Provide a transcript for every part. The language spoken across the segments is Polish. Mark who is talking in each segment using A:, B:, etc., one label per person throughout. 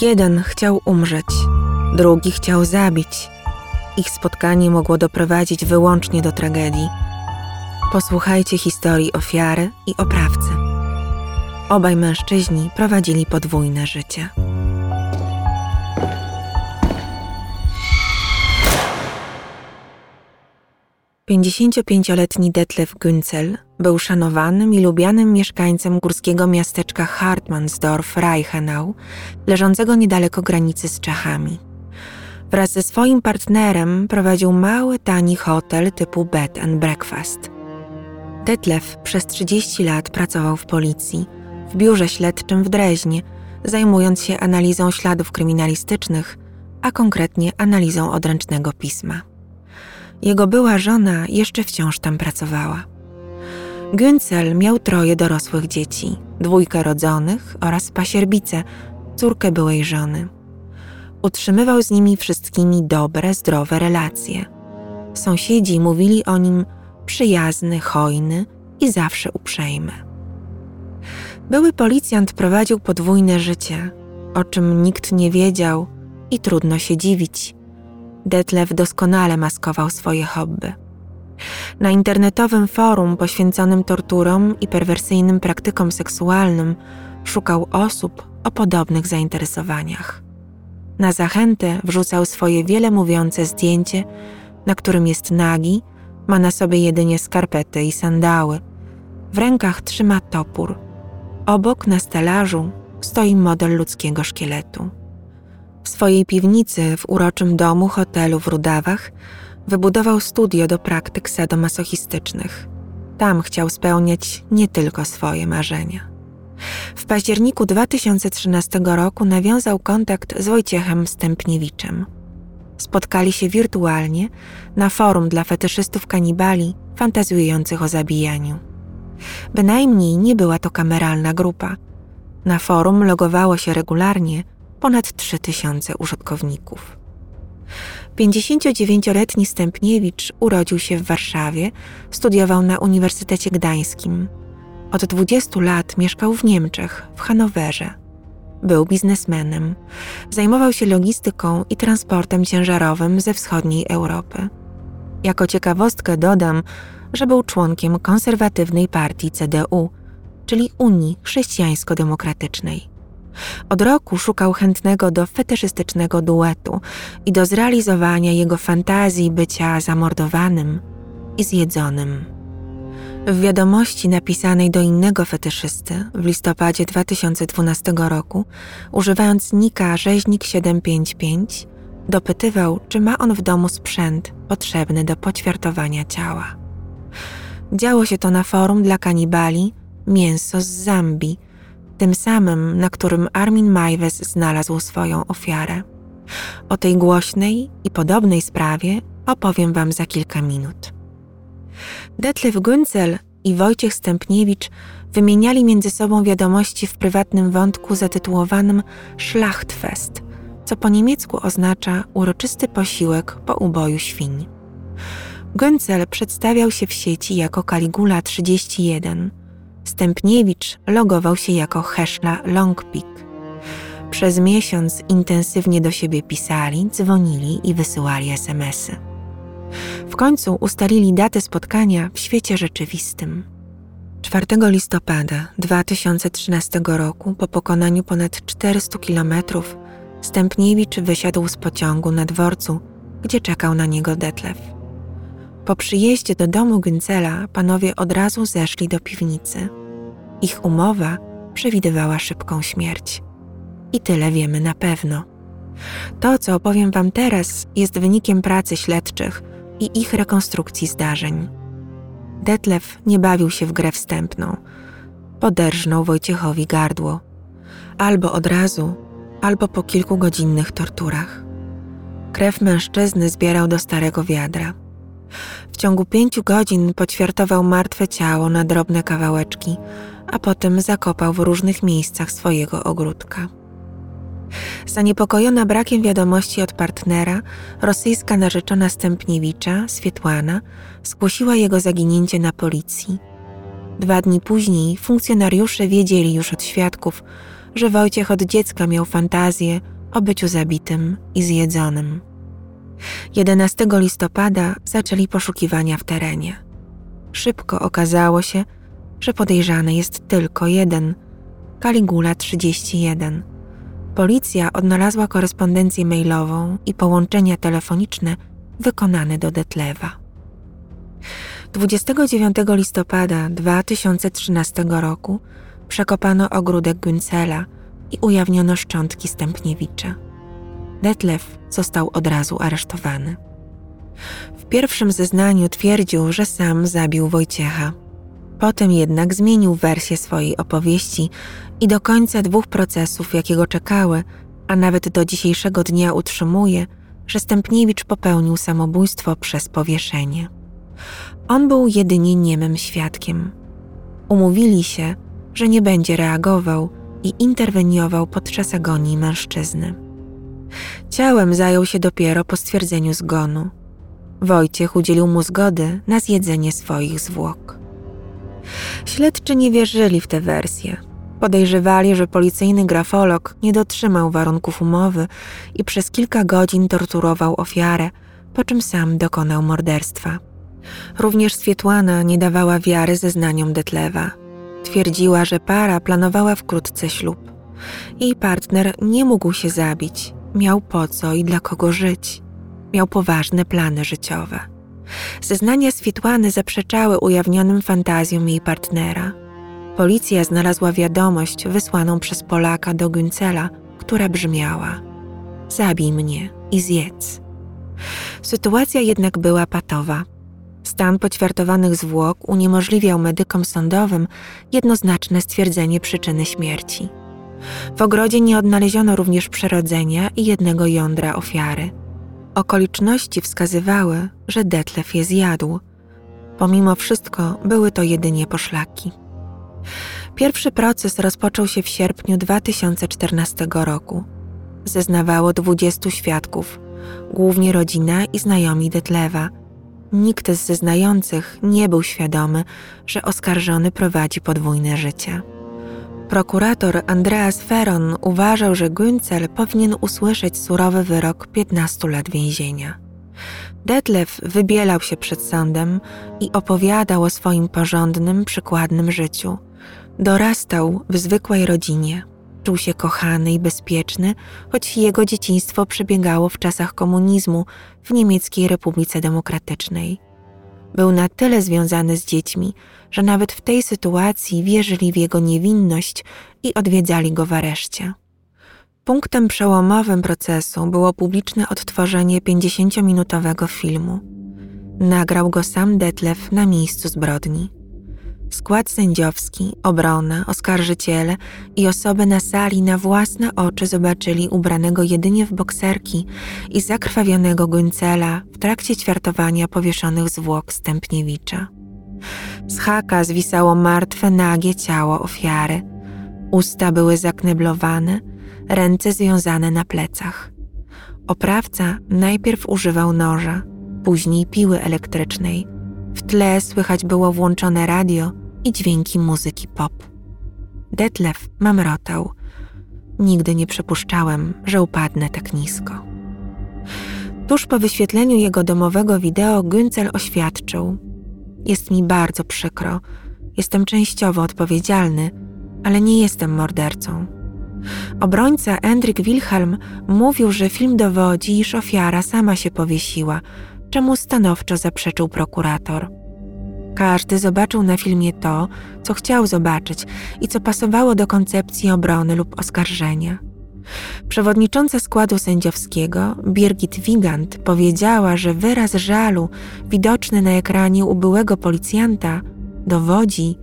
A: Jeden chciał umrzeć, drugi chciał zabić. Ich spotkanie mogło doprowadzić wyłącznie do tragedii. Posłuchajcie historii ofiary i oprawcy. Obaj mężczyźni prowadzili podwójne życie. 55-letni Detlef Günzel był szanowanym i lubianym mieszkańcem górskiego miasteczka Hartmannsdorf-Reichenau, leżącego niedaleko granicy z Czechami. Wraz ze swoim partnerem prowadził mały, tani hotel typu bed and breakfast. Detlef przez 30 lat pracował w policji, w biurze śledczym w Dreźnie, zajmując się analizą śladów kryminalistycznych, a konkretnie analizą odręcznego pisma. Jego była żona jeszcze wciąż tam pracowała. Günzel miał troje dorosłych dzieci, dwójkę rodzonych oraz pasierbicę, córkę byłej żony. Utrzymywał z nimi wszystkimi dobre, zdrowe relacje. Sąsiedzi mówili o nim przyjazny, hojny i zawsze uprzejmy. Były policjant prowadził podwójne życie, o czym nikt nie wiedział i trudno się dziwić – Detlef doskonale maskował swoje hobby. Na internetowym forum poświęconym torturom i perwersyjnym praktykom seksualnym szukał osób o podobnych zainteresowaniach. Na zachętę wrzucał swoje wiele mówiące zdjęcie, na którym jest nagi, ma na sobie jedynie skarpety i sandały. W rękach trzyma topór. Obok na stelażu stoi model ludzkiego szkieletu. W swojej piwnicy w uroczym domu hotelu w Rudawach wybudował studio do praktyk sadomasochistycznych. Tam chciał spełniać nie tylko swoje marzenia. W październiku 2013 roku nawiązał kontakt z Wojciechem Stępniewiczem. Spotkali się wirtualnie na forum dla fetyszystów kanibali fantazjujących o zabijaniu. Bynajmniej nie była to kameralna grupa. Na forum logowało się regularnie ponad 3000 użytkowników. 59-letni Stępniewicz urodził się w Warszawie, studiował na Uniwersytecie Gdańskim. Od 20 lat mieszkał w Niemczech, w Hanowerze. Był biznesmenem. Zajmował się logistyką i transportem ciężarowym ze wschodniej Europy. Jako ciekawostkę dodam, że był członkiem konserwatywnej partii CDU, czyli Unii Chrześcijańsko-Demokratycznej. Od roku szukał chętnego do fetyszystycznego duetu i do zrealizowania jego fantazji bycia zamordowanym i zjedzonym. W wiadomości napisanej do innego fetyszysty w listopadzie 2012 roku, używając nika rzeźnik 755, dopytywał, czy ma on w domu sprzęt potrzebny do poćwiartowania ciała. Działo się to na forum dla kanibali Mięso z Zambii, tym samym, na którym Armin Majwes znalazł swoją ofiarę. O tej głośnej i podobnej sprawie opowiem Wam za kilka minut. Detlef Günzel i Wojciech Stępniewicz wymieniali między sobą wiadomości w prywatnym wątku zatytułowanym Schlachtfest, co po niemiecku oznacza uroczysty posiłek po uboju świń. Günzel przedstawiał się w sieci jako Caligula 31 – Stępniewicz logował się jako Heszla Longpik. Przez miesiąc intensywnie do siebie pisali, dzwonili i wysyłali SMSy. W końcu ustalili datę spotkania w świecie rzeczywistym. 4 listopada 2013 roku, po pokonaniu ponad 400 kilometrów, Stępniewicz wysiadł z pociągu na dworcu, gdzie czekał na niego Detlef. Po przyjeździe do domu Güncela panowie od razu zeszli do piwnicy. Ich umowa przewidywała szybką śmierć. I tyle wiemy na pewno. To, co opowiem Wam teraz, jest wynikiem pracy śledczych i ich rekonstrukcji zdarzeń. Detlef nie bawił się w grę wstępną. Poderżnął Wojciechowi gardło. Albo od razu, albo po kilkugodzinnych torturach. Krew mężczyzny zbierał do starego wiadra. W ciągu pięciu godzin poćwiartował martwe ciało na drobne kawałeczki, a potem zakopał w różnych miejscach swojego ogródka. Zaniepokojona brakiem wiadomości od partnera, rosyjska narzeczona Stępniewicza, Swietłana, zgłosiła jego zaginięcie na policji. Dwa dni później funkcjonariusze wiedzieli już od świadków, że Wojciech od dziecka miał fantazję o byciu zabitym i zjedzonym. 11 listopada zaczęli poszukiwania w terenie. Szybko okazało się, że podejrzany jest tylko jeden Kaligula 31. Policja odnalazła korespondencję mailową i połączenia telefoniczne wykonane do Detlewa. 29 listopada 2013 roku przekopano ogródek Güncela i ujawniono szczątki Stępniewicza. Detlew został od razu aresztowany. W pierwszym zeznaniu twierdził, że sam zabił Wojciecha. Potem jednak zmienił wersję swojej opowieści i do końca dwóch procesów, jakiego czekały, a nawet do dzisiejszego dnia utrzymuje, że Stępniewicz popełnił samobójstwo przez powieszenie. On był jedynie niemym świadkiem. Umówili się, że nie będzie reagował i interweniował podczas agonii mężczyzny. Ciałem zajął się dopiero po stwierdzeniu zgonu. Wojciech udzielił mu zgody na zjedzenie swoich zwłok. Śledczy nie wierzyli w tę wersję. Podejrzewali, że policyjny grafolog nie dotrzymał warunków umowy i przez kilka godzin torturował ofiarę, po czym sam dokonał morderstwa. Również Swietłana nie dawała wiary zeznaniom Detlewa. Twierdziła, że para planowała wkrótce ślub. Jej partner nie mógł się zabić, miał po co i dla kogo żyć. Miał poważne plany życiowe. Zeznania Swietłany zaprzeczały ujawnionym fantazjom jej partnera. Policja znalazła wiadomość wysłaną przez Polaka do Güncela, która brzmiała: Zabij mnie i zjedz. Sytuacja jednak była patowa. Stan poćwiartowanych zwłok uniemożliwiał medykom sądowym jednoznaczne stwierdzenie przyczyny śmierci. W ogrodzie nie odnaleziono również przerodzenia i jednego jądra ofiary. Okoliczności wskazywały, że Detlef je zjadł. Pomimo wszystko były to jedynie poszlaki. Pierwszy proces rozpoczął się w sierpniu 2014 roku. Zeznawało 20 świadków, głównie rodzina i znajomi Detlewa. Nikt z zeznających nie był świadomy, że oskarżony prowadzi podwójne życie. Prokurator Andreas Feron uważał, że Günzel powinien usłyszeć surowy wyrok 15 lat więzienia. Detlef wybielał się przed sądem i opowiadał o swoim porządnym, przykładnym życiu. Dorastał w zwykłej rodzinie. Czuł się kochany i bezpieczny, choć jego dzieciństwo przebiegało w czasach komunizmu w Niemieckiej Republice Demokratycznej. Był na tyle związany z dziećmi, że nawet w tej sytuacji wierzyli w jego niewinność i odwiedzali go w areszcie. Punktem przełomowym procesu było publiczne odtworzenie 50-minutowego filmu. Nagrał go sam Detlef na miejscu zbrodni. Skład sędziowski, obrona, oskarżyciele i osoby na sali na własne oczy zobaczyli ubranego jedynie w bokserki i zakrwawionego Guncela w trakcie ćwiartowania powieszonych zwłok Stępniewicza. Z haka zwisało martwe, nagie ciało ofiary. Usta były zakneblowane, ręce związane na plecach. Oprawca najpierw używał noża, później piły elektrycznej. W tle słychać było włączone radio i dźwięki muzyki pop. Detlef mamrotał. Nigdy nie przypuszczałem, że upadnę tak nisko. Tuż po wyświetleniu jego domowego wideo Güncel oświadczył: Jest mi bardzo przykro. Jestem częściowo odpowiedzialny, ale nie jestem mordercą. Obrońca Endrik Wilhelm mówił, że film dowodzi, iż ofiara sama się powiesiła, czemu stanowczo zaprzeczył prokurator. Każdy zobaczył na filmie to, co chciał zobaczyć i co pasowało do koncepcji obrony lub oskarżenia. Przewodnicząca składu sędziowskiego, Birgit Wigand, powiedziała, że wyraz żalu widoczny na ekranie u byłego policjanta dowodzi,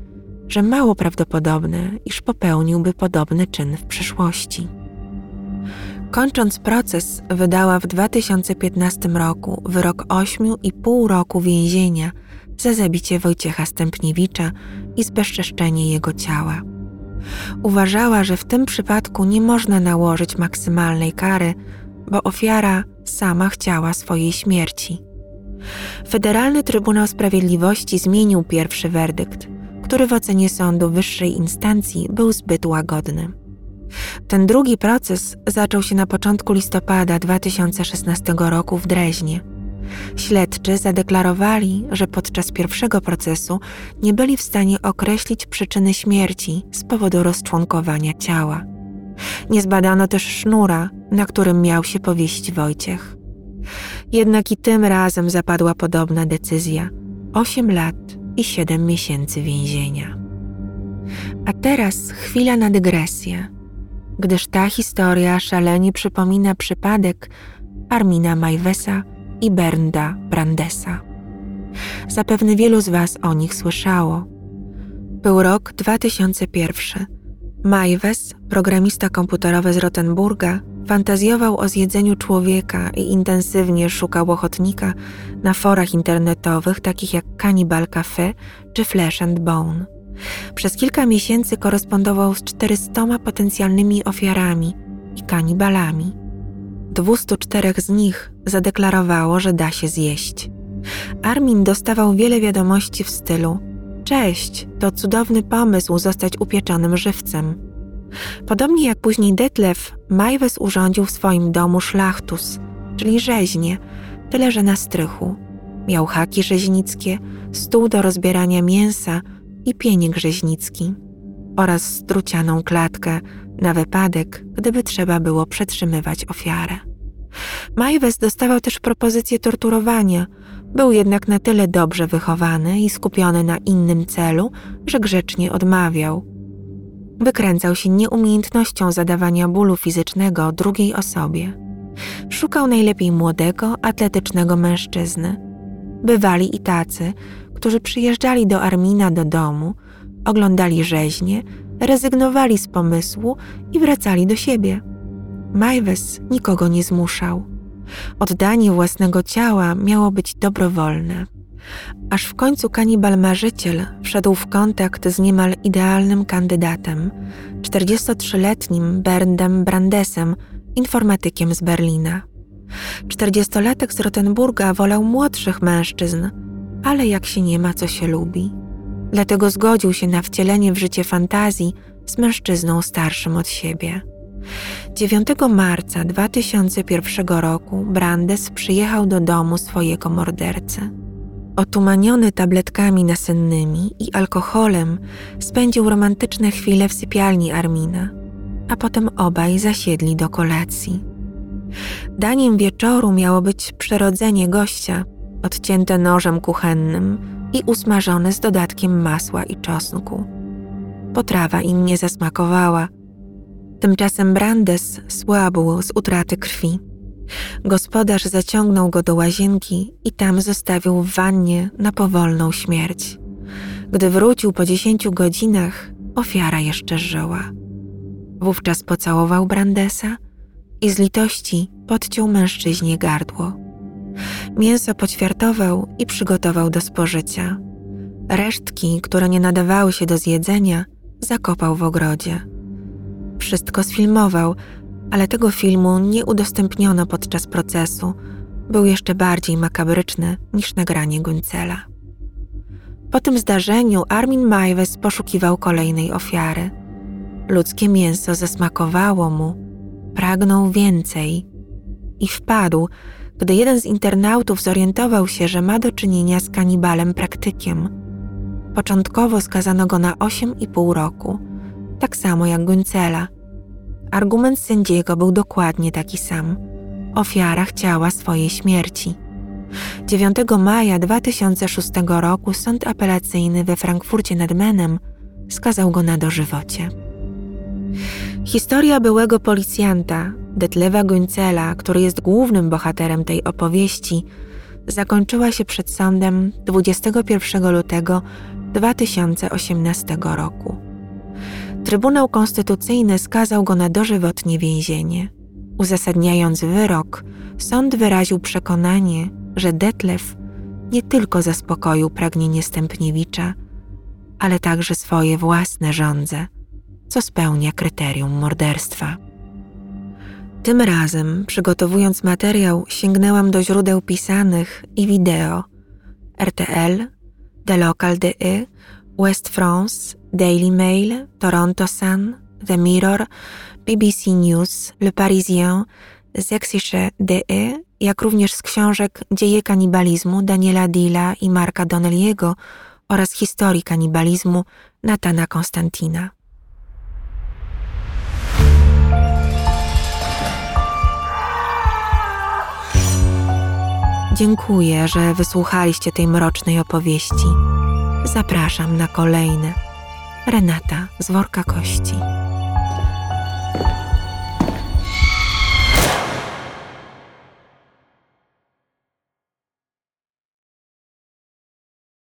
A: że mało prawdopodobne, iż popełniłby podobny czyn w przyszłości. Kończąc proces, wydała w 2015 roku wyrok 8,5 roku więzienia za zabicie Wojciecha Stępniewicza i zbezczeszczenie jego ciała. Uważała, że w tym przypadku nie można nałożyć maksymalnej kary, bo ofiara sama chciała swojej śmierci. Federalny Trybunał Sprawiedliwości zmienił pierwszy werdykt, który w ocenie sądu wyższej instancji był zbyt łagodny. Ten drugi proces zaczął się na początku listopada 2016 roku w Dreźnie. Śledczy zadeklarowali, że podczas pierwszego procesu nie byli w stanie określić przyczyny śmierci z powodu rozczłonkowania ciała. Nie zbadano też sznura, na którym miał się powiesić Wojciech. Jednak i tym razem zapadła podobna decyzja: 8 lat i 7 miesięcy więzienia. A teraz chwila na dygresję, gdyż ta historia szalenie przypomina przypadek Armina Majwesa i Bernda Brandesa. Zapewne wielu z Was o nich słyszało. Był rok 2001. Majwes, programista komputerowy z Rottenburga, fantazjował o zjedzeniu człowieka i intensywnie szukał ochotnika na forach internetowych takich jak Cannibal Cafe czy Flesh and Bone. Przez kilka miesięcy korespondował z 400 potencjalnymi ofiarami i kanibalami. 204 z nich zadeklarowało, że da się zjeść. Armin dostawał wiele wiadomości w stylu: Cześć, to cudowny pomysł zostać upieczonym żywcem. Podobnie jak później Detlef, Majwes urządził w swoim domu szlachtus, czyli rzeźnię, tyle że na strychu. Miał haki rzeźnickie, stół do rozbierania mięsa i pieniek rzeźnicki oraz strucianą klatkę na wypadek, gdyby trzeba było przetrzymywać ofiarę. Majwes dostawał też propozycję torturowania, był jednak na tyle dobrze wychowany i skupiony na innym celu, że grzecznie odmawiał. Wykręcał się nieumiejętnością zadawania bólu fizycznego drugiej osobie. Szukał najlepiej młodego, atletycznego mężczyzny. Bywali i tacy, którzy przyjeżdżali do Armina do domu, oglądali rzeźnie, rezygnowali z pomysłu i wracali do siebie. Majwes nikogo nie zmuszał. Oddanie własnego ciała miało być dobrowolne. Aż w końcu kanibal marzyciel wszedł w kontakt z niemal idealnym kandydatem, 43-letnim Berndem Brandesem, informatykiem z Berlina. 40-latek z Rottenburga wolał młodszych mężczyzn, ale jak się nie ma, co się lubi. Dlatego zgodził się na wcielenie w życie fantazji z mężczyzną starszym od siebie. 9 marca 2001 roku Brandes przyjechał do domu swojego mordercy. Otumaniony tabletkami nasennymi i alkoholem, spędził romantyczne chwile w sypialni Armina, a potem obaj zasiedli do kolacji. Daniem wieczoru miało być przerodzenie gościa, odcięte nożem kuchennym i usmażone z dodatkiem masła i czosnku. Potrawa im nie zasmakowała. Tymczasem Brandes słabł z utraty krwi. Gospodarz zaciągnął go do łazienki i tam zostawił w wannie na powolną śmierć. Gdy wrócił po dziesięciu godzinach, ofiara jeszcze żyła. Wówczas pocałował Brandesa i z litości podciął mężczyźnie gardło. Mięso poćwiartował i przygotował do spożycia. Resztki, które nie nadawały się do zjedzenia, zakopał w ogrodzie. Wszystko sfilmował, ale tego filmu nie udostępniono podczas procesu. Był jeszcze bardziej makabryczny niż nagranie Guncela. Po tym zdarzeniu Armin Majwes poszukiwał kolejnej ofiary. Ludzkie mięso zasmakowało mu, pragnął więcej i wpadł, gdy jeden z internautów zorientował się, że ma do czynienia z kanibalem praktykiem. Początkowo skazano go na 8,5 roku, tak samo jak Guncela – Argument sędziego był dokładnie taki sam. Ofiara chciała swojej śmierci. 9 maja 2006 roku sąd apelacyjny we Frankfurcie nad Menem skazał go na dożywocie. Historia byłego policjanta, Detlewa Guncela, który jest głównym bohaterem tej opowieści, zakończyła się przed sądem 21 lutego 2018 roku. Trybunał Konstytucyjny skazał go na dożywotnie więzienie. Uzasadniając wyrok, sąd wyraził przekonanie, że Detlef nie tylko zaspokoił pragnienie Stępniewicza, ale także swoje własne żądze, co spełnia kryterium morderstwa. Tym razem, przygotowując materiał, sięgnęłam do źródeł pisanych i wideo RTL, The Local DE, West France, Daily Mail, Toronto Sun, The Mirror, BBC News, Le Parisien, Sächsische DE, jak również z książek Dzieje kanibalizmu Daniela Dilla i Marka Donnelly'ego oraz Historii kanibalizmu Natana Konstantina. Dziękuję, że wysłuchaliście tej mrocznej opowieści. Zapraszam na kolejne. Renata z worka kości.